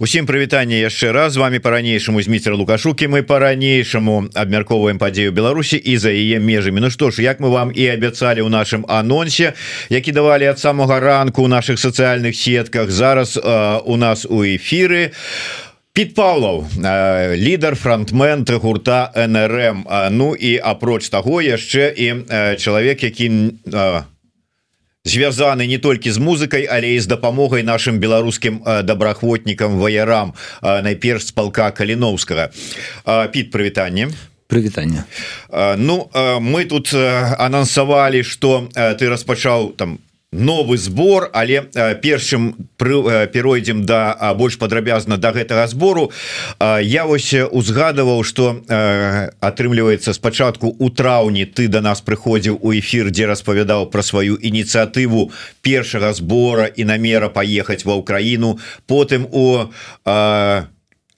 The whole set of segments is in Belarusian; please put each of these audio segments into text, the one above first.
Усім прывітанне яшчэ раз. З вами по-ранейшаму Зміцер лукашукі. Мы по-ранейшаму абмярковаем падзею Беларусі і за яе межамі. Ну што ж як мы вам і абяцалі ў нашым анонсе які давалі ад самага ранку у наших сацыяльных сетках зараз э, у нас у эфиры Пит Павлов э, лідар фронтмен гурта НРМ Ну і апроч таго яшчэ і э, чалавек які э, звязаны не толькі з музыкай але і з дапамогай нашим беларускім добраахвотнікам ваярам найперш з палка каліновскага. Піт прывітанне. Прывітанне. Ну мы тут анансавалі что ты распачаў там новы сбор але першым перайдзем да больш падрабязна до да гэтага збору. Я вось узгадываў что атрымліваецца спачатку у траўні ты до да нас прыходзіў у эфир дзе распавядаў про сваю ініцыятыву першага сбора і намера поехаць ва ўкраіну потым у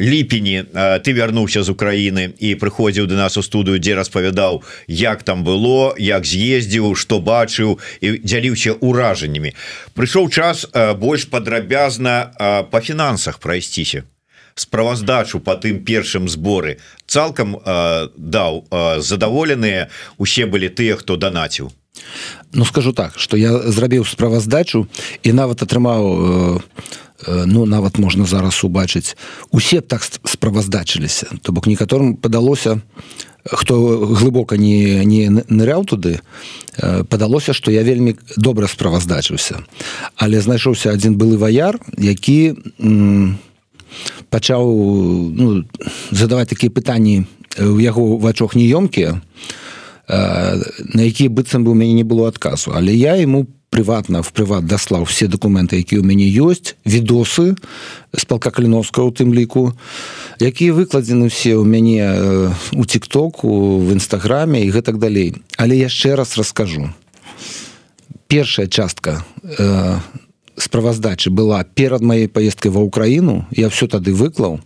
ліпені ты вярнуўся з Украіны і прыходзіў до нас у студыю дзе распавядаў як там было як з'ездзіў что бачыў і дзяліўся ўражаннямі. Прыйшоў час больш падрабязна по фінансах прайсціся. Справаздачу по тым першым зборы цалкам даў задаволеныя усе былі тыя хто данаціў Ну скажу так что я зрабіў справаздачу і нават атрымаў ну нават можна зараз убачыць. Усе так справаздачыліся. То бок некаторым падалося хто глыбока не не ныряў туды падалося что я вельмі добра справаздачыўся. Але знайшоўся один былы ваяр які пачаў ну, задаваць такія пытанні у яго вачох неёмкія на якія быццам бы у мяне не было адказу. Але я ему прыватна в прыват даслаў все документы якія у мяне ёсць відосы з палка каліновска у тым ліку якія выкладзены все у мяне у тиктоку в нстаграме і гэтак далей. Але яшчэ раз раскажу. Першая частка э, справаздачы была перад маей поездкой ва ўкраіну я все тады выклаў.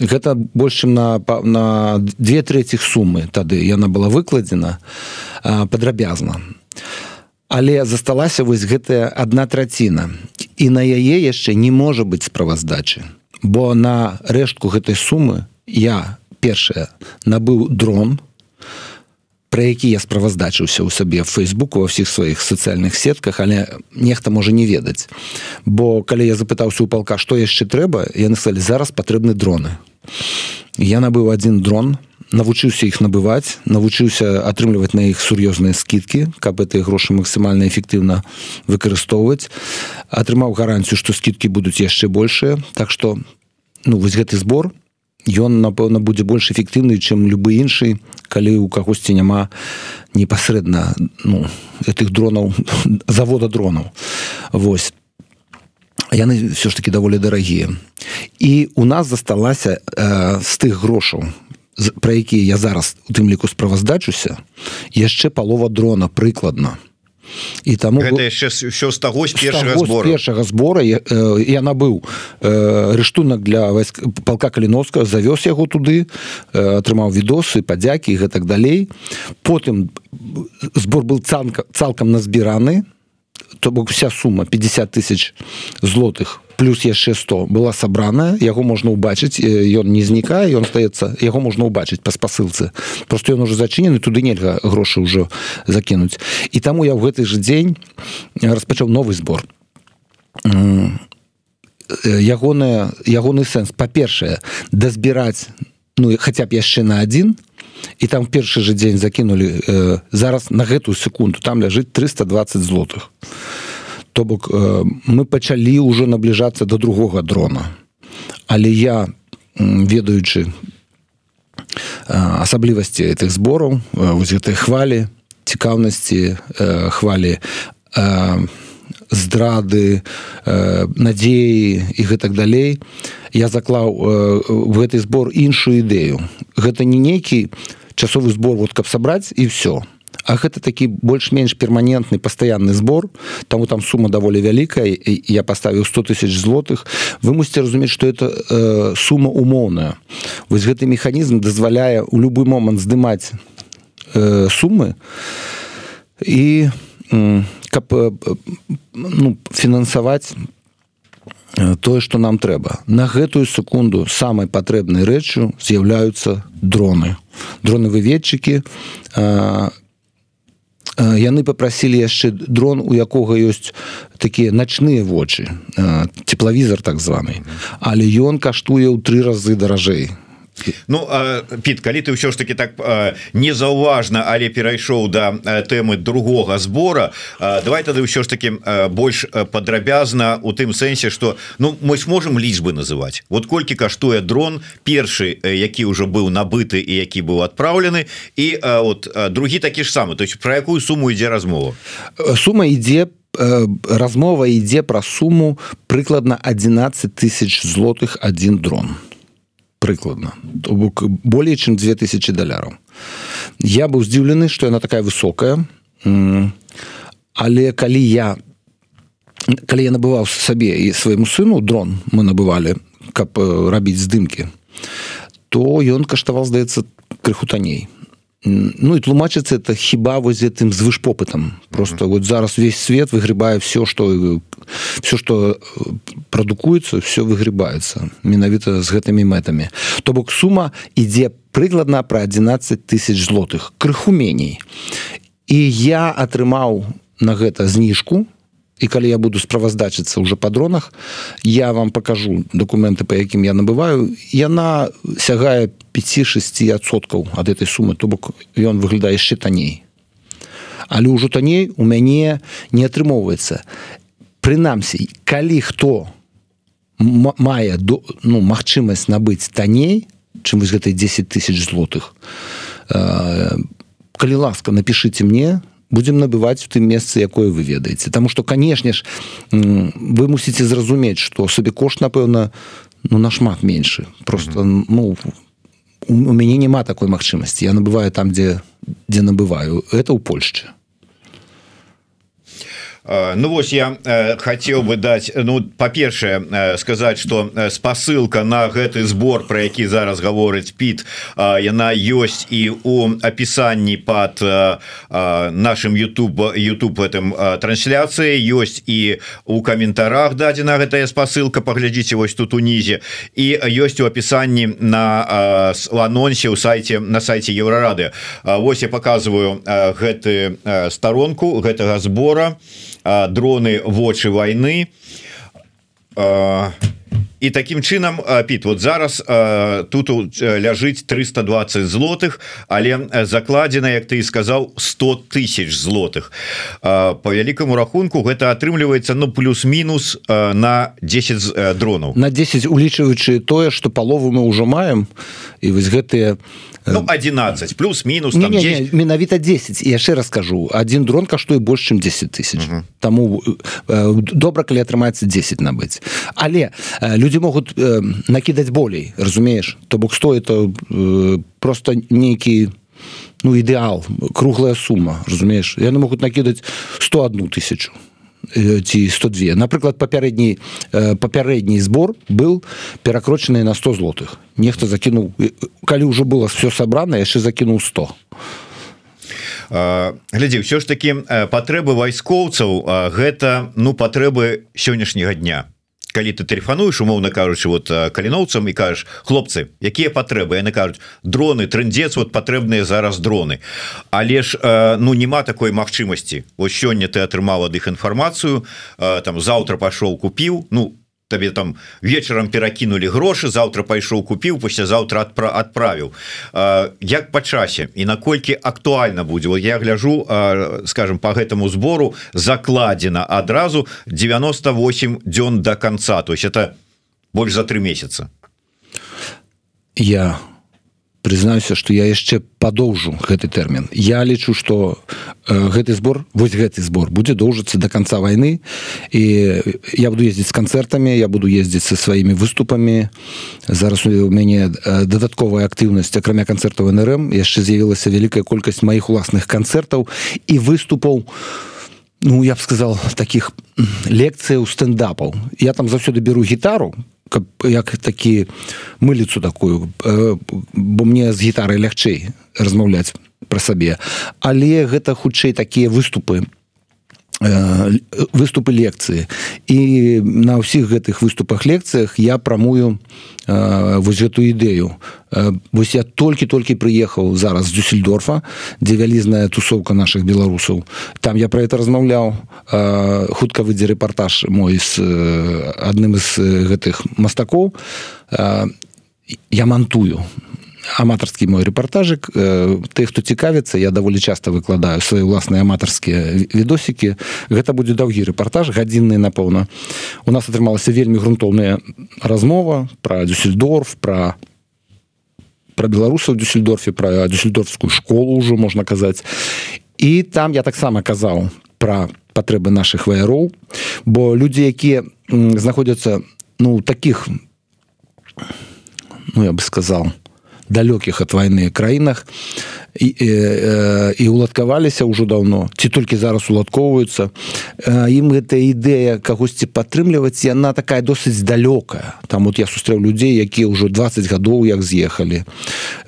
Гэта больш чым на на две третьих сумы тады яна была выкладзена падрабязна. Але засталася вось гэтая одна траціна. І на яе яшчэ не можа быць справаздачы. Бо на рэштку гэтай сумы я першая набыў дрон про які я справаздачыўся ў сабе в фейсбуку во ўсіх сваіх сацыяльных сетках але нехта можа не ведаць. Бо калі я запытаўся у палка што яшчэ трэба яны сталі зараз патрэбны дроны я набыў один дрон навучыўся іх набываць навучыўся атрымліваць на іх сур'ёзныя скидкі каб этой грошы максімальна эфектыўна выкарыстоўваць. Атрымаў гарантію што скидкі будуць яшчэ большыя. Так что ну вось гэты збор ён напэўна будзе больш эфектыўны чым любы іншы калі у кагосьці няма непасрэдна ну этих дронаў завода дронаў. Вось. Яны все ж таки даволі дарагія. І у нас засталася э, з тых грошаў про якія я зараз у тым ліку справаздачуся яшчэ палова дрона прыкладна і таму яшчэ все з таго першага збора я, э, я набыў э, рыштунак для войск палка каліновска завёз яго туды атрымаў відосы падзякі гэтак далей. Потым збор был цанка цалкам назбіраны. То бок вся сума 50 тысяч злотых плюс яшчэ 100 была сабраная яго можна ўбачыць ён не знікае ён стаецца яго можна ўбачыць па спасылцы. Просто ён уже зачынены туды нельга грошы ўжо закінуць. І таму я ў гэты же дзень распачаў новы збор. Ягоная ягоны сэнс. Па-першае дазбіраць ну хаця б яшчэ на один і там першы же дзень закінули э, зараз на гэтую секунду там ляжыць 320 злотых. то бок э, мы пачалі ўжо набліжацца до другога дрона. Але я ведаючы асаблівасці этих збораў вось гэтай хвалі цікаўнасці хвалі здрады надзеі і гэтак далей я заклаў в гэты збор іншую ідэю. Гэта не нейкі часовы збор вот каб сабраць і все то А гэта такі больш-менш перманентны пастаянны збор таму там сума даволі вялікая я поставіў 100 тысяч злотых. Вы мусіце разумець что это э, сума умоўная вось гэты механізм дазваляе у любы момант здымаць э, сумы і э, каб э, ну, фінансаваць тое что нам трэба на гэтую секунду самой патрэбнай рэччу з'яўляюцца дроны. Дроны выведчыкі яны попрасілі яшчэ дрон у якога ёсць такія начныя вочы теплавізор так званы. Але ён каштуе ў тры разы даражэй Ну Піт калі ты ўсё ж таки так незаўважна але перайшоў да тэмы другога збора давай тады ўсё ж таки больш падрабязна у тым сэнсе что ну мы сможем лічбы называть вот колькі каштуе дрон першы які ўжо быў набыты і які быў адпраўлены і вот другі такі ж самы. То есть про якую суму ідзе размова? Сума ідзе размова ідзе пра суму прыкладна 11 тысяч злотых один дрон прыкладна то бок более чым 2000 даляраў. Я быў здзіўлены что яна такая высокая. Але калі я калі я набываў сабе і свайму сыну дрон мы набывалі каб рабіць здымкі то ён каштаваў здаецца крыху танней Ну і тлумачыцца это хіба воз гэтым звышпопытам просто mm -hmm. вот зараз весь свет выгребае все что все что прадукуецца все выгребаецца менавіта з гэтымі мэтамі. То бок сума ідзе прыкладна про 11 тысяч злотых. Крыху меней. І я атрымаў на гэта зніжку. І калі я буду справаздачыцца уже па дронах я вам покажу документы по якім я набываю. Яна сягае 5-6соткаў ад этой сумы то бок ён выглядае яшчэ танней але ўжо танней у мяне не атрымоўваецца. Прынамсі калі хто мае до ну магчымасць набыць танней чым вось гэтай 10 тысяч злотых э, калі ласка напишите мне то будем набываць у тым месцы якое вы ведаеце. Таму что канешне ж вы мусіце зразумець что сабе кошт напэўна ну нашмат меншы. Просто ну у мяне няма такой магчымасці я набываю там дзе дзе набываю. Это ў Польшчы Ну вось я э, хотел бы дать ну по-першае э, сказать что э, спасылка на гэты сбор про які зараз гаворыць пит яна ёсць і у опісанні под нашим YouTube YouTube этом трансляцыі ёсць і у каментарах дадзена гэтая спасылка паглядзіце вось тут унізе. І ёсць у опісанні на анонсе у сайте на сайте еврорады Вось я показываю гэты сторонку гэтага сбора и дроны вочы войны і таким чынам піт вот зараз тут ляжыць 320 злотых але закладзена Як ты і сказаў 100 тысяч злотых по вялікаму рахунку гэта атрымліваецца ну плюс-мінус на 10 дронаў. На 10 улічваючы тое что палову мы ўжо маем і вось гэтыя ну, 11 плюс-мінус менавіта 10 яшчэ раскажу один дрон каштуе больш чым 10 тысяч. Uh -huh. Таму э, добра калі атрымаецца 10 набыць. Але э, люди могуць э, накідаць болей разумееш то бок стоит то э, просто нейкі ну ідэал круглая сума разумееш яны могуць накідаць 101 тысячу ці 102 напрыклад папярэдні папярэдні збор был перакрочаны на 100 злотых. Нехта закінуў калі ўжо было все сабрана яшчэ закінуў 100 глядзі ўсё ж такі патрэбы вайскоўцаў гэта ну патрэбы сённяшняга дня калі ты тэлефануеш умоўна кажучы вот каліноўцам і кажаш хлопцы якія патрэбы яны кажуць дроны трындзец вот патрэбныя зараз дроны але ж ну няма такой магчымасці ось сёння ты атрымаў ад іх інфармацыю там заўтра пашоў купіў ну табе там вечарам перакінули грошы завтра пайшоў купіў паслязаўтра адпра адправіў як па часе і наколькі актуальна будзе вот я гляжу скажем по гэтаму збору закладзена адразу 98 дзён до конца. То есть это больш за три месяца. Я прызнаюся что я яшчэ падоўжу гэты тэрмін я лічу что э, гэты збор вось гэты збор будзе доўжыцца до конца войны. І я буду ездзіць з канцэртамі я буду ездзіць со сваімі выступамі зараз у мяне э, дадатковая актыўнасць акрамя канцэртаў нрм яшчэ з'явілася вялікая колькасць маіх уласных канцэртаў і выступаў ну я б сказал таких лекцыяў стендапаў я там заўсёды беру гітару каб як такі мыліцу такую э, бо мне з гітарай лягчэй размаўляць пра сабе. Але гэта хутчэй такія выступы выступы лекцыі і на ўсіх гэтых выступах лекцыях я прамую вось эту ідэю вось я толькі-толькі прыехаў зараз з дюссельдорфа дзе вялізная тусовка наших беларусаў. Там я про это размаўляў. Хутка выйдзе рэпартаж мой з адным з гэтых мастакоў. Я мантую аматарскі мой рэпартажык э, ты хто цікавіцца я даволі часто выкладаю свои ўласныя аматарскія відосікі. Гэта будзе даўгі рэпартаж гадзінны напэўна. У нас атрымалася вельмі грунтоўная размова про дюссельдорф про про беларусаў дюссельдорфе про дюссельдорфскую школу ўжо можна казаць. І там я таксама казаў про патрэбы наших ваяроў бо людзі якія знаходзяцца ну таких ну я бы сказал у далёкіх ад войны краінах. І, і, і уладкаваліся ўжо давно. Ці толькі зараз уладкоўваюцца ім гэта ідэя кагосьці падтрымліваць яна такая досыць далёкая. Там вот я сустрэў людзей якія ўжо 20 гадоў як з'ехалі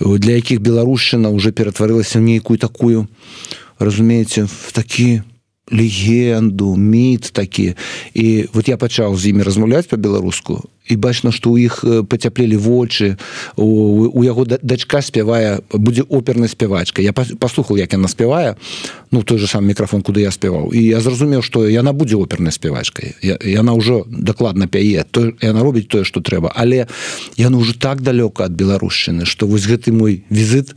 для якіх беларушчына уже ператварылася ў нейкую такую разумееце в такі легенду міт такі і вот я пачаў з імі размаўляць по-беларуску і бачна што ў іх пацяплелі вочы. У, у яго дачка спявае будзе опернай спявачка. Я паслухал як яна спявае ну той же сам мікрафон куды я спяваў. І я зразумеў што яна будзе опернай спявачкай. Яна ўжо дакладна пяе. То яна робіць тое што трэба. Але яна ўжо так далёка ад беларушчыны што вось гэты мой візіт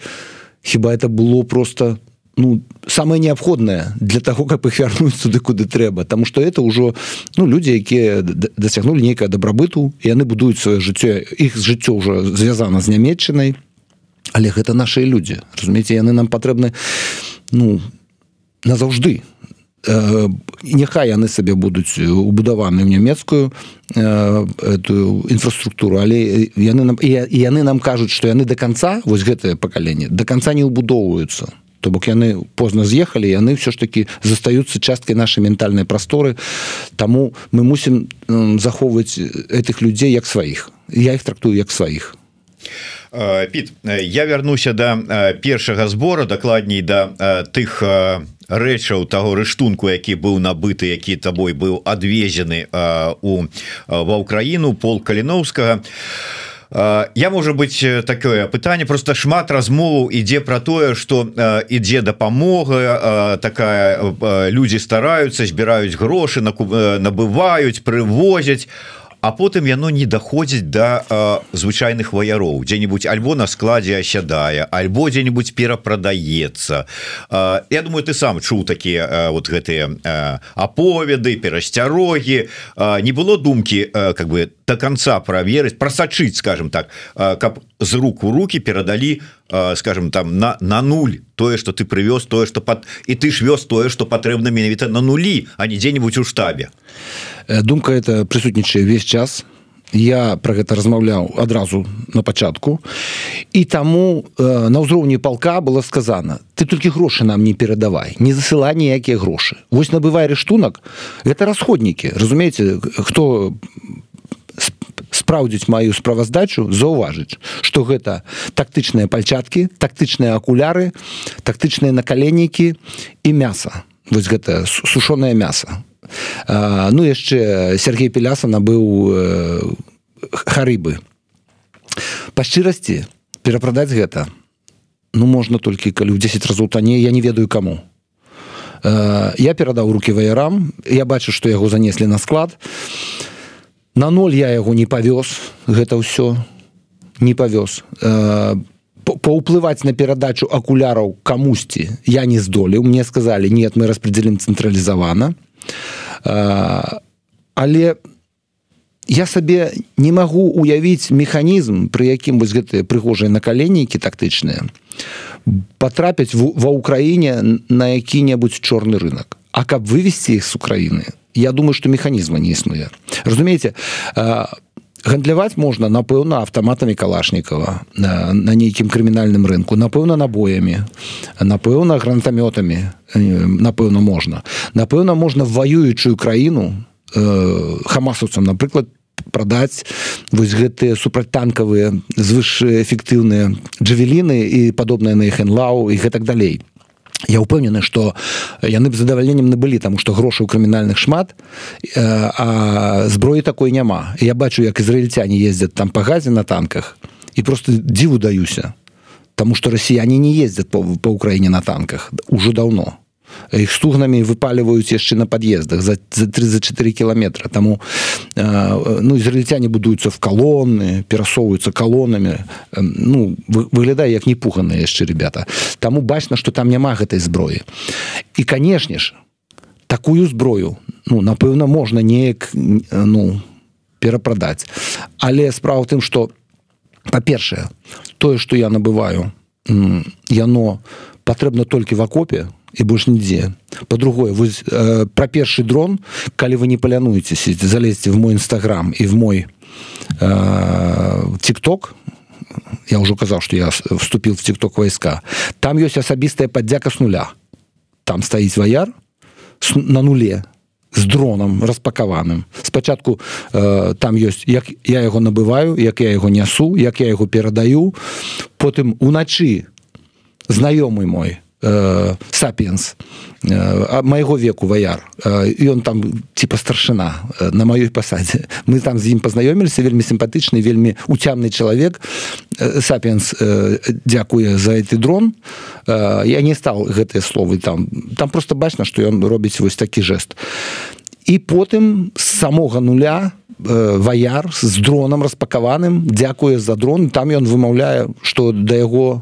хіба это было просто ну самое неабходнае для того как их вярнуць суды куды трэба тому что это ўжо ну люди якія дасягнули нейкае дабрабыту і яны будуюць сваё жыццё іх жыццё ўжо звязана з нямметчынай але гэта наши люди разумееце яны нам патрэбны ну назаўжды э, няхай яны сабе будуць убудаваны в нямецкую э, эту інфраструктуру але яны нам яны нам кажуць что яны до конца вось гэтае пакаленне до конца не убудоўваюцца то бок яны позна з'ехалі яны все ж таки застаюцца часткай нашай ментальнай прасторы. Таму мы мусім захоўваць этих людзей як сваіх. Я их трактую як сваіх. Піт я вярнуся да першага збора дакладней да тых рэчаў таго рыштунку які быў набыты які табой быў адвезены у ва ўкраіну пол каліновскага. а я может быть э, такое пытанне просто шмат размоваў ідзе про тое что ідзе дапамога такая люди стараются збіраюць грошы набываюць прывозяць а а потым яно не доходзіць до да, звычайных ваяроў. Дзе-нибудь альбо на складзе осядае альбо дзе-нибудь перапрадаецца. Я думаю ты сам чуў такія вот гэтыя аповеды перасцярогі. Не было думкі как бы до конца праверыць просачыць скажем так каб з рук у руки перадалі скажем там на на нуль тое что ты прывёз тое что под і ты ж вёз тое что патрэбна менавіта на нулі а не дзе-нибудь у штабе. Э, думка это прысутнічае весь час. Я про гэта размаўляў адразу на пачатку і таму э, на ўзроўні палка было сказано ты толькі грошы нам не перадавай не засыла ніякія грошы вось набывай рыштунак это расходнікі разумееце хто спраўдзіць маю справаздачу заўважыць что гэта тактычныя пальчаткі тактычныя акуляры тактычныя накаленнікі і мяса вось гэта сушоное мясо ну яшчэ Сергей пеляса набыў э, харыбы. Па шчырасці перапрадаць гэта ну можна толькі калі ў 10 разоў танней я не ведаю каму. Я перадаў руки ваярам я бачу што яго занеслі на склад. На ноль я яго не павёз гэта ўсё. Не павёз. Паўплываць на перадачу акуляраў камусьці я не здолеў. Мне сказали нет мы распределим цэнтралізавана але я сабе не магу уявіць механізм пры якім вось гэтыя прыгожыя накаленнікі тактычныя патрапяць ва ўкраіне на які-небудзь чорны рынок А каб вывесці іх з Украіны я думаю што механізма не існуе. Разумееце по гандляваць можна напэўна автоматамі калашнікова на, нейкім крымінальным рынку напэўна набоямі напэўна гранатамётамі напэўна можна. Напэўна можна ваюючую краіну э, хамасаўцам напрыклад прадаць вось гэтыя супрацьтанкавыя звышэфектыўныя джавеліны і падобныя на іх энлау і гэтак далей я упэўнены что яны б задавальненнем набылі там что грошы ў крымінальных шмат а зброі такой няма. Я бачу як ізраильцяне ездзяць там па газе на танках і просто дзіву даюся Таму что расіяне не ездзяць по, по Украіне на танках уже давно іх стугнамі выпаливаюць яшчэ на пад'ездах за, за 34 кіламетра таму э, ну ізраильцяне будуюцца в калоны перасоўваюцца калонамі э, ну вы, выглядае як не пуганыя яшчэ ребята. Таму бачна что там няма гэтай зброі і канешне ж такую зброю ну напэўна можна неяк ну перапрадаць. Але справа тым что па-першае тое что я набываю яно патрэбна толькі в акопе і больш нідзе по-другое вы э, про першы дрон калі вы не палянуецеся залезьте в мой нстаграм і в мой тикток э, я уже казаў что я вступил в тикток войска там ёсць асабістая паддзяка с нуля. Там стаіць ваяр на нуле с дроном распакаваным спачатку э, там ёсць як я яго набываю як я яго нясу як я яго перадаю потым уначы знаёмы мой э, сапиенс э, майго веку ваяр і э, там типа старшына э, на маёй пасадзе мы там з ім пазнаёміліся вельмі сімпатычны вельмі уцямны чалавек э, сапиенс э, дзякуе за эти дрон. Э, я не стал гэтыя словы там. Там просто бачна что ён робіць вось такі жест і потым з самога нуля э, ваяр з дроном распакаваным дзякуе за дрон там ён вымаўляе что да яго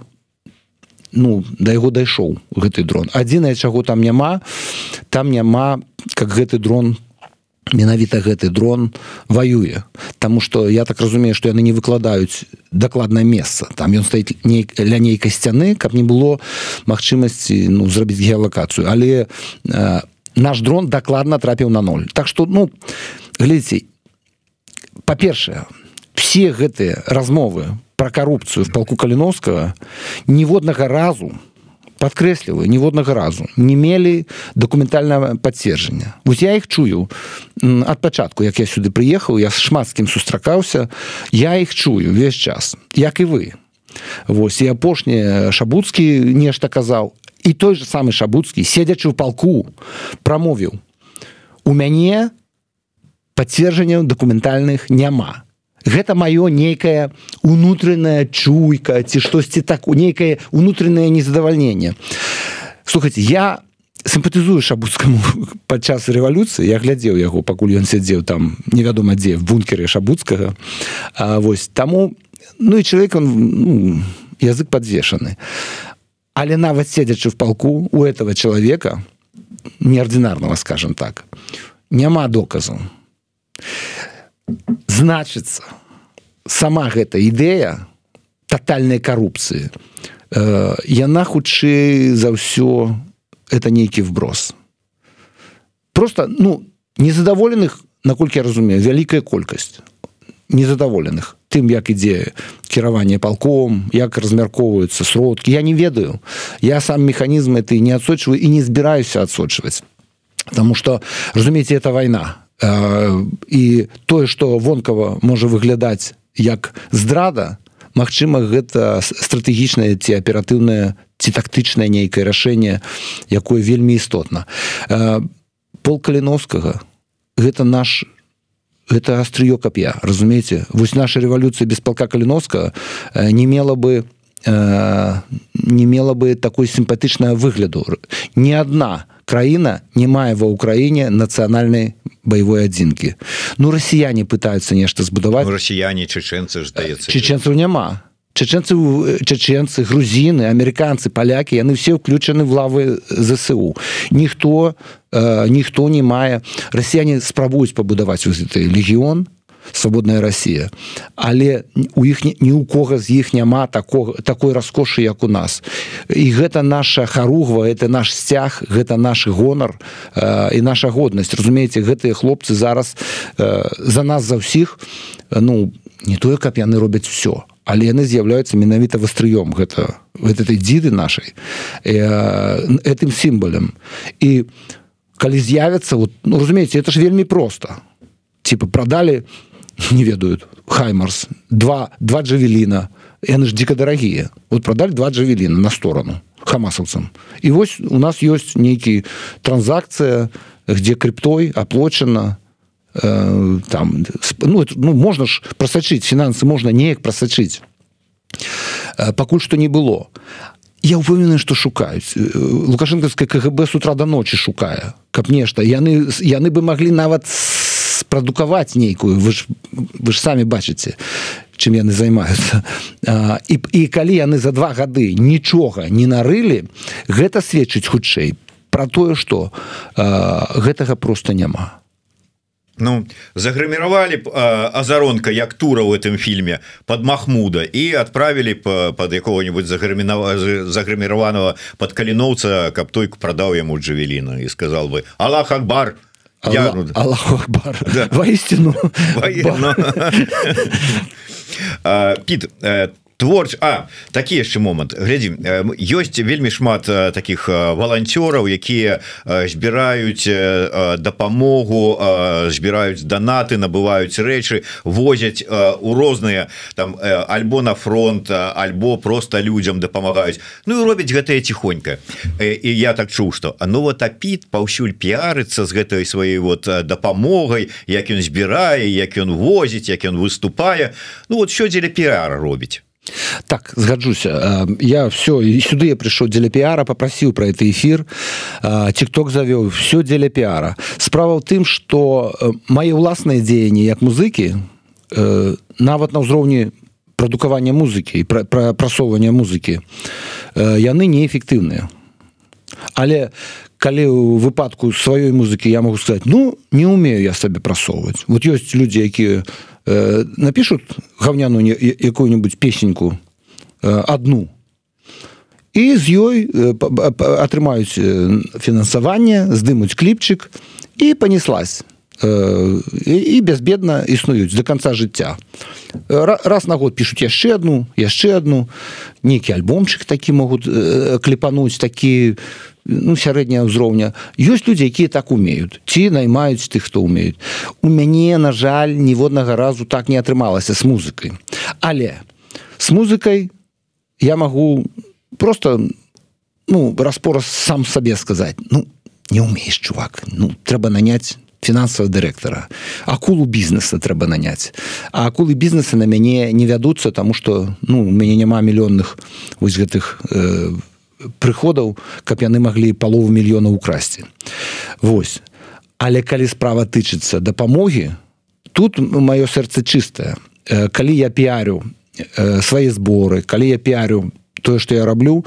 ну да яго дайшоў гэты дрон. Адзінае чаго там няма там няма как гэты дрон менавіта гэты дрон воюе Таму что я так разумею что яны не выкладаюць дакладнае месца. Там ён стаіць не ля нейкай сцяны каб не было магчымасці ну зрабіць геалакацыю. Але э, наш дрон дакладна трапіў на ноль. Так что ну глядзіце па-першае все гэтыя размовы про коррупцию в полку каліновского ніводнага разу подкрэсліваю ніводнага разу не мелі документального подцвержджання вось я их чую. От пачатку як я сюды приехаў я шмат з кім сустракаўся я их чую весь час як і вы. Вось і апошні шабуцкі нешта казаў і той же самый шабуцкі седзячы ў палку прамовіў у мяне подцвержджанняў документальных няма гэта маё нейкая унутраная чуйка ці штосьці так у нейкае унутранае незадавальненне. Слухайте я сімпатызую шабуцкаму падчас рэвалюцыі. Я глядзеў яго пакуль ён сядзеў там невядома дзе в бункеры шабуцкага. Вось таму ну і чалавек он ну, язык подвешаны але нават седзячы в палку у этого человека неординарного скажем так няма доказу значыцца сама гэта ідэя тотальной коррупции э, яна хутчэй за ўсё это нейкі вброс. Просто ну незадаволеных наколькі я разумею вялікая колькасць незадаволеных тым як ідзе кіраванне палком як размяркоўваюцца сродкі я не ведаю. Я сам механізм это не адсочваю і не збіраюся адсочваць потому что разумееце это война і тое что вонкава можа выглядаць як здрада Мачыма гэта стратэгічнае ці аператыўнае ці тактычнае нейкае рашэнне якое вельмі істотна. Пол каліновскага гэта наш гэта астрыё кап'я разумееце? Вось наша рэвалюцыя без палка каліновска не мела бы не мела бы такой сімпатычная выгляду. Не одна краіна не мае ва ўкраіне нацыянальнай баявой адзінкі ну расіяне пытаются нешта збудаваць ну, расіяне чеченцы здаецца чеченцаў няма чеченцы чеченцы грузіны амерыканцы палякі яны все ўключаны в лавы зсу. Ніхто э, ніхто не мае расіяне спрабуюць пабудаваць гэты легіён свободная Россия але у іх ні у кого з іх няма такого такой раскошы як у нас. І гэта наша харугва это наш сцяг гэта наш гонар э, і наша годнасць. Разумееце гэтыя хлопцы зараз э, за нас за ўсіх ну не тое каб яны робяць все але яны з'яўляюцца менавіта вастрыём гэта этой дзіды нашай э, этим сімбалем і калі з'явяцца вот ну, разумееце это ж вельмі просто типа продали у не ведают. Хаймарс. Два два джавелина. Яны ж дико дарагія вот продали два джавелина на сторону хамасаўцам і вось у нас ёсць нейкі транзакцыя где криптой аплочена э, там ну, это, ну можна ж просачыць фінансы можна неяк просачыць э, пакуль что не было. Я упэўнены что шукаюць э, лукашэнкаўская кгб с утра до ночи шукае каб нешта яны яны бы могли нават спрадукаваць нейкую вы ж вы ж самі бачыце чым яны займаюцца. І, і калі яны за два гады нічога не нарылі гэта сведчыць хутчэй про тое что гэтага просто няма. Ну заграміравалі азаронка як тура в этом фільме под махмуда і отправілі под якого-нибудь заграмінава заграміраваного под каліноўца каб той прадаў яму джавеліна і сказал бы Аллах акбар Я... Да. воистину. Пит творч А такі яшчэ момант. Глядзі ёсць вельмі шмат таких валанцёраў якія збіраюць дапамогу збіраюць данаты набываюць рэчы возяць у розныя там альбо на фронт альбо просто людям дапамагаюць. Ну і робяць гэтае ціхонька. І я так чуў что ну вот апіт паўсюль піарыцца з гэтай сваёй вот дапамогай як ён збірае як ён возіць як ён выступае Ну вот що дзеля піара робіць так згаджуся я все і сюды я прыйшоў дзеля піара попрасіў про это эфир. Тикток завёў все дзеля піара справа ў тым что мае ўласныя дзеянні як музыкі нават на ўзроўні прадукавання музыкі і пра прасоўвання музыкі яны неэфектыўныя але калі у выпадку сваёй музыкі я могу сказать ну не умею я сабе прасоўваць вот ёсць людзі якія э, напишут гавняну якую-нибудь песеньку э, одну і з ёй э, атрымаюць э, фінансаванне здымуць кліпчык і понеслась. э, і бязбедна існуюць до конца жыцця раз на год пишутць яшчэ одну яшчэ одну нейкі альбомчык такі могуць э, кліпануць такі ну сярэдняя ўзроўня. Ёсць людзі якія так умеюць. Ці наймаюць тых хто умеюць. У мяне на жаль ніводнага разу так не атрымалася с музыкай. Але с музыкай я могу просто ну распор сам сабе сказаць. Ну не умееш чувак. Ну трэба нанять фінансавого дырэктара акулу бізнеса трэба наняць а акулы бізнеса на мяне не вядуцца тому что ну у мяне няма мільённых вось гэтых э, прыходаў каб яны маглі палову мільёна украсці Вось. Але калі справа тычыцца дапамогі тут маё сэрца чыстае. Калі я піарю свае зборы калі я піарю тое што я раблю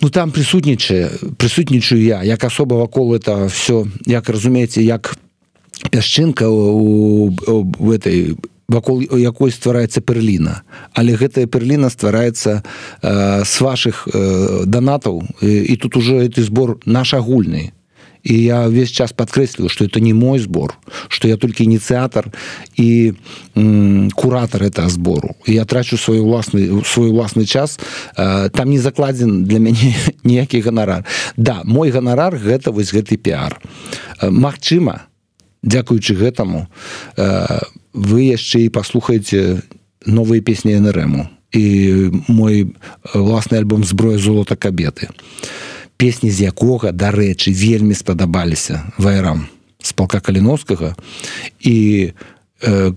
ну там прысутнічае прысутнічаю я. Як асоба вакол это все як разумееце як пясчынка у, этой вакол якой ствараецца перліна. Але гэтая перліна ствараецца э, с ваших э, донатаў. І, і тут уже ты збор наш агульны і я весь час подкрэсліваю что это не мой збор что я толькі ініцыятор і куратор этого збору я трачу свой уласны свой уласны час э, там не закладзен для мяне ніякі ганарар да мой ганарар гэта вось гэты пиар э, Мачыма дзякуючы гэтаму э, вы яшчэ і паслухаеце новыя песні нрму і мой власны альбом зброя золота кабеты песні з якога дарэчы вельмі спадабаліся вайрам з палка каліновскага. І э,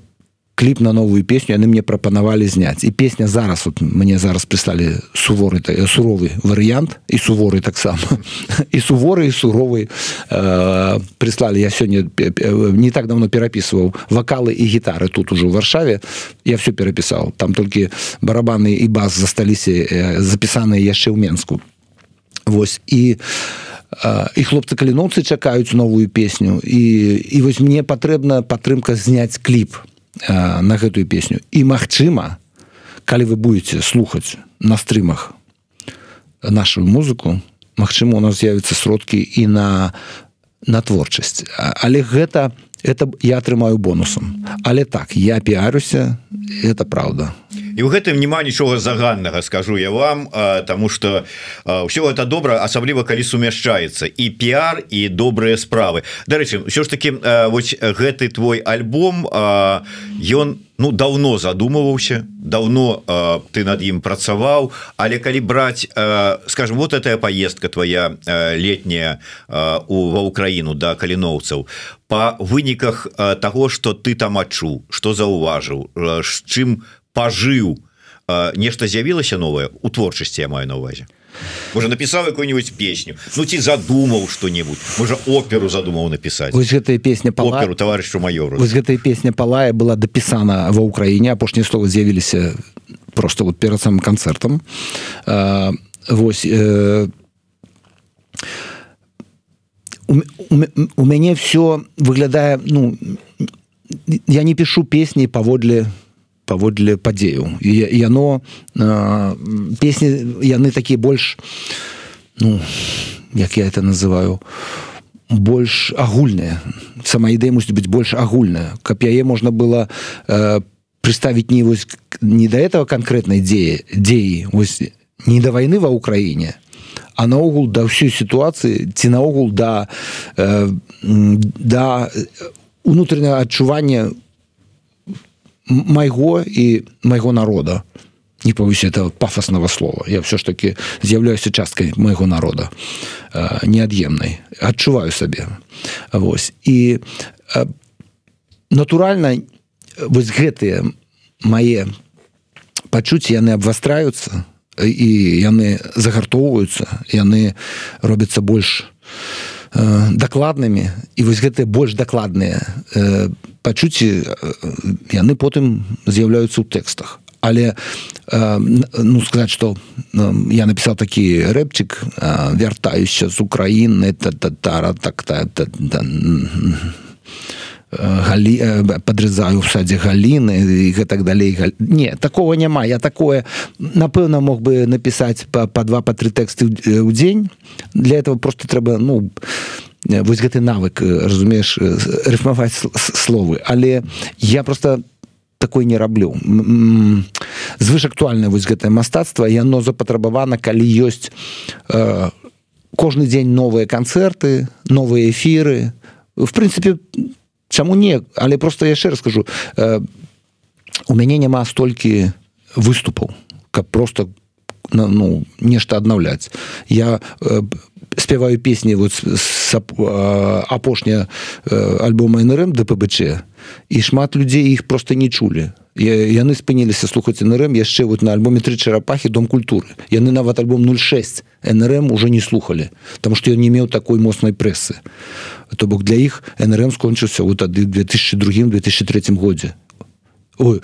кліп на новую песню яны мне прапанавалі зняць. І песня зараз вот мне зараз прыслалі суворы суровы варыянт і суворы таксама. І суворы і суровы э, прыслалі. Я сёння не так давно перапісваў вакалы і гітары тут ужо ў варшаве. Я все перапісаў. Там толькі барабаны і бас засталіся э, запісаныя яшчэ ў менску Вось і і хлопцы каліноўцы чакаюць новую песню. І і вось мне патрэбна падтрымка зняць кліп Э, на гэтую песню. І магчыма калі вы будете слухаць на стрымах нашу музыку Мачыма у нас з'явіцца сродкі і на на творчасць. Але гэта это я атрымаю бонусам. Але так я піарюся это правда і у гэтым няма нічога заганнага скажу я вам тому что все это добра асабліва калі сумяшчаецца і пиар і добрыя справы. Дарэчы все ж таки вось гэты твой альбом ён не Ну давно задумываўся давно э, ты над ім працаваў але калі браць э, скажем вот эта поездка твоя э, летняя э, у ва Украіну да каліноўцаў по выніках э, того что ты там адчуў что заўважыў э, чым пажыў э, нешта з'явілася новое у творчасці я маю на увазе можа напісаў какую-нибудь песню Ну ці задумаў что-нибудь можа оперу задумаў напісаць вось гэтая песня по оперу товарищу майору. Вось гэтая песня палая была дапісана ва ўкраіне апошнія слова з'явіліся просто вот перад самым канцэртам Вось э, у, у, у мяне все выглядае ну я не пишу песні паводле паводле падзею. І яно песні яны такія больш ну як я это называю больш агульная сама ідэя мусіць быць больш агульная. Каб яе можна было э, прыставіць не вось не до этого канкрэтнай дзеі дзеі вось не да вайны ва ўкраіне а наогул да ўсёй сітуацыі ці наогул да э, да унутранага адчування у майго і майго народа. Не павусь это пафосного слова. Я все ж таки з'яўляюся часткай майго народа неад'емнай адчуваю сабе Вось і натуральна вось гэтыя мае пачуць яны абвастраюцца і яны загартоўваюцца яны робяцца больш дакладнымі і вось гэтыя больш дакладныя пачуцці яны потым з'яўляюцца ў тэкстах. Але ну сказаць что я напісаў такі рэпчик вяртаюся з Украіны татара так та, та, та, галі подрезаю в садзе галіны і гэтак далей не такого няма я такое напэўна мог бы напісаць по па два по тры тэксты ў дзень для этого просто трэба ну вось гэты навык разумееш рыфмаваць словы. Але я просто такой не раблю звышактуальна вось гэтае мастацтва яно запатрабавана калі ёсць э, кожны дзень новыя канцэрты новыя эфіры в прынцыпе чаму не? Але просто яшчэ раскажу э, у мяне няма столькі выступаў каб просто ну нешта аднаўляць. Я э, спяваю песні вот апошняя альбома нрм дпбч і шмат людзей іх просто не чулі. Яны спыніліся слухаць нрм яшчэ вот на альбоме тры чарапахі. Дом культуры яны нават альбом 06 нрм уже не слухали там что ён не меў такой моцнай прэсы то бок для іх нрм скончыўся вот тады 2002 2003 годзе ой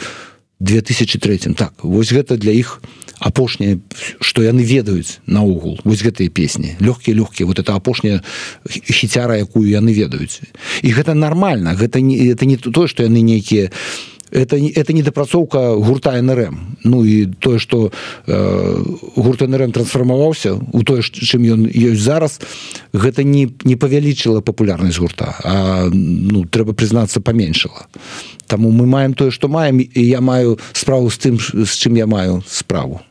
2003 так вось гэта для іх апошняе что яны ведаюць наогул вось гэтыя песні. Лёгкія лёгкія вот это апошняя хіцяра якую яны ведаюць. І гэта нормально гэта не это не тое что яны нейкія это не это недапрацоўка гурта нрм. Ну і тое что э, гурт нрм трансфармаваўся у тое чым ён ёсць зараз гэта не не павялічыла папулярнасць гурта а ну трэба прызнацца паменшыла Таму мы маем тое што маем і я маю справу з тым з чым я маю справу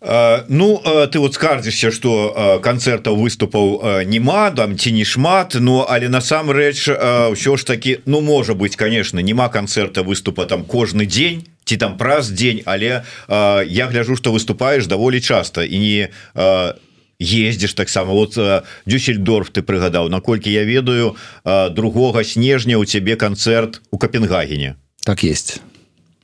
Ну ты вот скардзішся что канцэртаў выступаў нема там ці не шмат Ну але насамрэч ўсё ж таки ну можа быть конечно няма канцэрта выступа там кожны дзень ці там праз дзень але я гляжу что выступаешь даволі часто і не ездзіш таксама вот дюссельдорф ты прыгадаў наколькі я ведаю другога снежня у цябе канцэрт у капенгагене. Так есть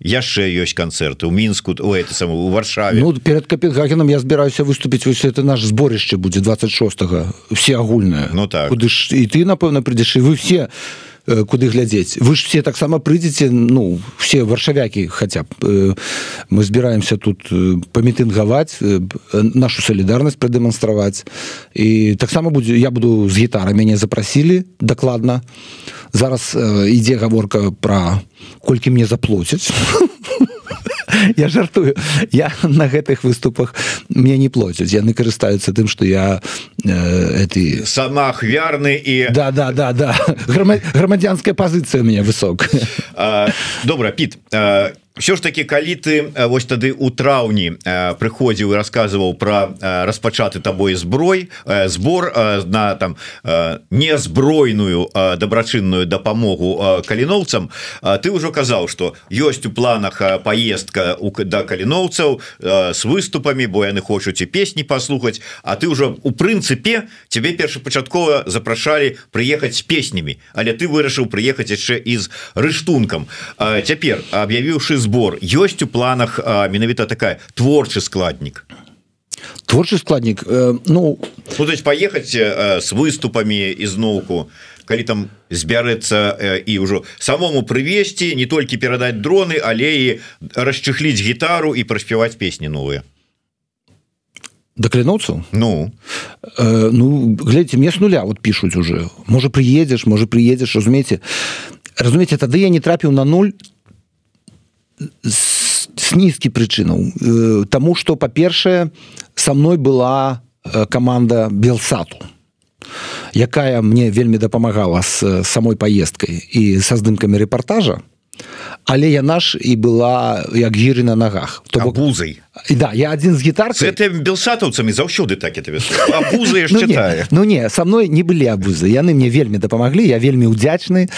яшчэ ёсць канцэрты у мінску у это сам у варшаве. Ну, перед капенгагеном я збіраюся выступіць вось это наш зборышча будзе 26 все агульная Ну так. Куды ж і ты напэўна прыйдзеш і вы все куды глядзець вы ж все таксама прыйдзеце ну все варшавякі хотя б. Мы збіраемся тут памітынгаваць нашу солідарнасць прадэманстраваць і таксама будзе я буду з гітара мяне запрасілі дакладна зараз ідзе гаворка про колькі мне заплоцяць я жартую. Я на гэтых выступах мне не плоцяць. Яны карыстаюцца тым что я э, ты сама ахвярны і да да да да. Грамадзянская пазіцыя у меня высок добра піт все ж таки калі ты вось тады у траўні прыходзіў і рассказываў про распачаты табой зброй збор на там незбройную дабрачынную дапамогу каліноўцам. Ты ўжо казаў что ёсць у планах поездка у да каліноўцаў с выступамі бо яны хочуць і песні паслухаць. А ты ўжо у прынцыпе тебе першапачаткова запрашалі прыехаць з песнямі але ты вырашыў прыехаць яшчэ из рыштункам. Цяпер аб'явіўшы збор ёсць у планах менавіта такая творчы складнік. Творчы складнік э, ну ну то есть поехать э, с выступами изноўку калі там збярэцца э, і ўжо самому прывесці не толькі перадаць дроны але і расчыхліць гітару і праспяваць песні новыя даклянуцца ну. Э, ну глядзьце мне с нуля вот пишутць уже. Можа приедзеш можа приедзеш разумееце разумееце тады я не трапіў на нуль с нізкі прычынаў э, Таму что па-першае со мной была э, команда белсату якая мне вельмі дапамагала с самой поездкой і са здымкамі рэпортажа але яна ж і была як гіры на ногах то бузай да я один з гітар белсатаўцамі заўсёды так это ну, не, ну не со мной не былі абузы. Яны мне вельмі дапамаглі я вельмі удзячны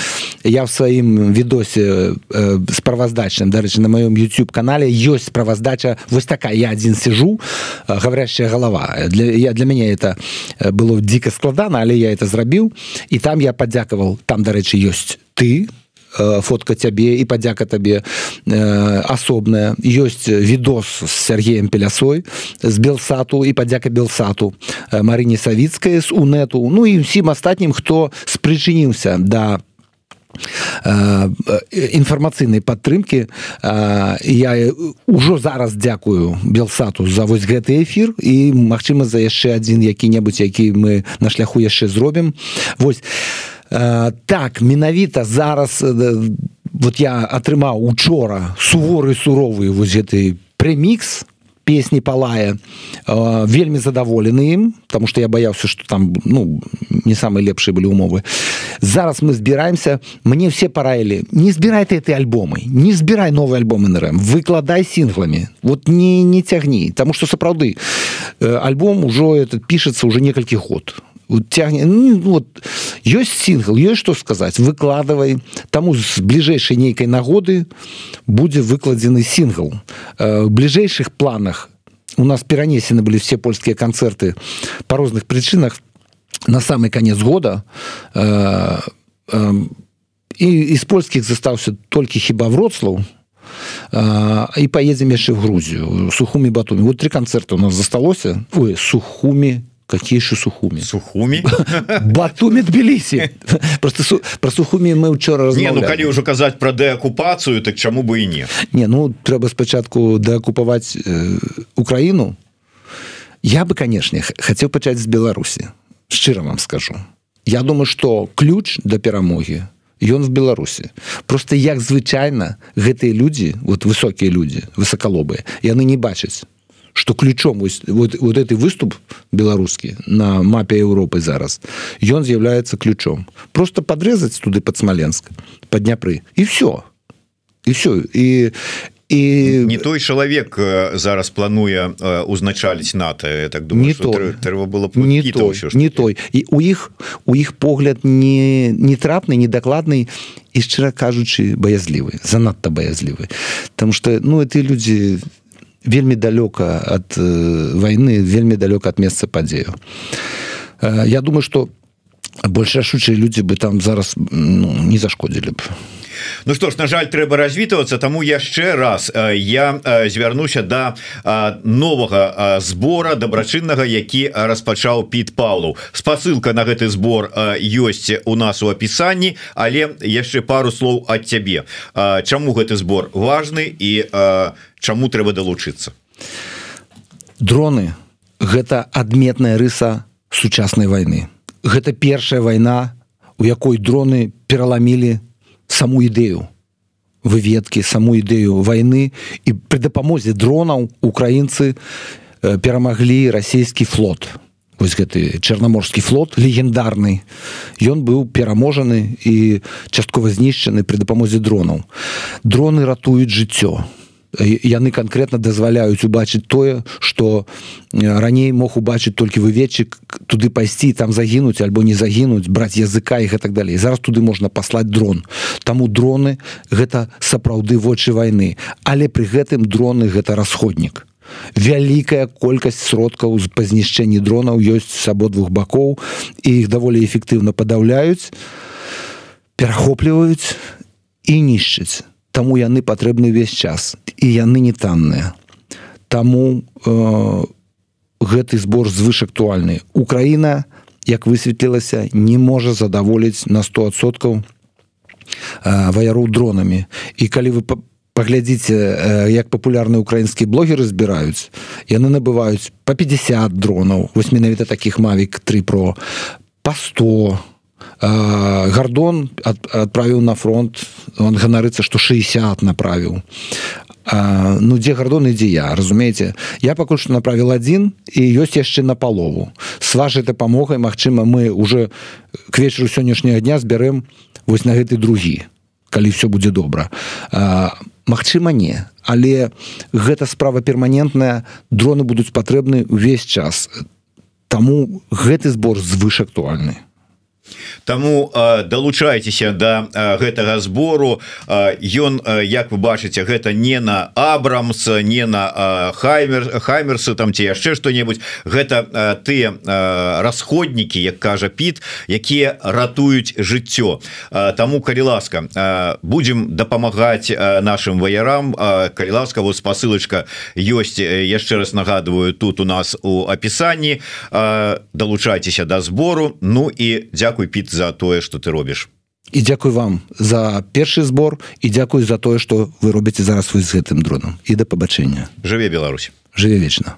я в сваім відосе э, справаздачным дарэчы на маём youtube канале ёсць справаздача вось такая я один сижу э, говорящая голова для я для мяне это э, было дико складана але я это зрабіў і там я падзякаваў там дарэчы ёсць ты то Э, фотка цябе і падзяка табе э, асобная ёсць відос з Сергеем пелясой з белсату і падзяка белсату э, Марыне савіцкая з унету. Ну і ўсім астатнім хто спрычыніўся да інфармацыйнай падтрымки я ўжо зараз дзякую белсату за вось гэты эфір і Мачыма за яшчэ адзін які-небудзь які мы на шляху яшчэ зробім. Восьось Э, так менавіта зараз э, вот я атрымаў учора суворы суровы вось гэты прэмікс песні палая э, вельмі задаволены ім потому что я баяўся что там ну не самые лепшыя былі умовы. Зараз мы збіраемся мне все параілі не збірай ты этой альбомы не збірай новые альбомы на рэм выкладай сінгламі вот не не цягні тому что сапраўды альбом ужо этот пішацца уже некалькі год. Цягне ну, вот ёсць сингл ёсць что сказать выкладывай. Таму з бліжэйшай нейкай нагоды будзе выкладзены сингл э, бліжэйшых планах у нас перанесены былі все польскія канцэрты по розных прычынах на самый конец года. Э, э, і из польскіх застаўся толькі хіба вроцлаў. І поедзем яшчэ в грузію сухумі батумі вот три канцэрты у нас засталося. Ой сухумі какие же сухуми? Сухуми? Батуми тбилиси. Просто су... про сухуми мы учора не ну калі уже казаць про деокупацию так чаму бы і не. Не ну трэба спачатку деокупаваць э, украину я бы конечно хотел пачаць з беларусі шчыра вам скажу. Я думаю что ключ до перамоги ён в беларусі просто як звычайно гэтыя люди вот высокія люди высоколобыя яны не бачаць что ключом вот, вот этой выступ беларускі на мапе Европы зараз ён з'яўляецца ключом. Просто подрезать туды под смоленск под дняпры і все і все і і не той чалавек э, зараз плануе э, узначаліць нато так думаю, не то трэба было не той, ўсё, не той. І у іх у іх погляд не не трапны недакладны і шчыра кажучы баязлівы занадта баязлівы там что ну это люди не вельмі далёка ад э, войны вельмі далёка ад месца падзею. Э, Я думаю что больш рашучыя людзі бы там зараз ну, не зашкодзілі б. Ну что ж на жаль трэба развітвацца тому яшчэ раз я звярнуся до да новага збора дабрачыннага які распачаў піт Павлу спасылка на гэты збор ёсць у нас у апісанні але яшчэ пару слоў ад цябе. Чаму гэты збор важны і чаму трэба далучыцца? Дроны гэта адметная рыса сучаснай войны гэта першая вайна у якой дроны пераламілі саму ідэю выведкі саму ідэю войны і пры дапамозе дронаў украінцы перамаглі расійскі флот. Вось гэты чарнаморскі флот легендарны. Ён быў пераможаны і часткова знішчаны при дапамозе дронаў. Дроны ратуюць жыццё яны конкретно дазваляюць убачыць тое что раней мог убачыць толькі выведчык туды пайсці там загінуць альбо не загінуць браць языка і гэтак далей. Зараз туды можна паслаць дрон. Таму дроны гэта сапраўды вочы войны але при гэтым дроны гэта расходнік. Вялікая колькасць сродкаў з па знішчэнні дронаў ёсць с абодвух бакоў і іх даволі эфектыўна падаўляюць перахопліваюць і нішчыць таму яны патрэбны ўвесь час і яны не танныя. Таму э, гэты збор звышактуальны Украіна як высветлілася не можа задаволіць на 100соткаў э, ваяроў дронамі. І калі вы по паглядзіце як папулярныя украінскія блогеры збіраюць яны набываюць по 50 дронаў. Вось менавіта таких мавік 3 про. По 100 гардон адправіў на фронт. Он ганарыцца что 60 направіў а, ну дзе гардон ідзе я разумееце? Я пакуль што направіл один і ёсць яшчэ на палову. С вашай дапамогай Мачыма мы уже к вечару сённяшняга дня збярэм вось на гэты другі калі все будзе добра. А Магчыма не. Але гэта справа перманентная дроны будуць патрэбны ўвесь час. Таму гэты збор звышактуальны Таму далучайцеся да гэтага збору. Ён як вы бачыце гэта не на абрамс не на хаймер хаймерсы там ці яшчэ што-небудзь. Гэта тыя расходнікі як кажа піт якія ратуюць жыццё. Таму калі ласка будзем дапамагаць нашим ваярам. Калі ласка вот спасылочка ёсць яшчэ раз нагадываю тут у нас у апісанні. Далучайцеся да збору. Ну і дзякуй піт за тое что ты робіш і дзякуй вам за першы збор і дзякуй за тое что вы робіце зараз вы з гэтым дроном. І да пабачэння. Жыве Беларусь. Жыве вечна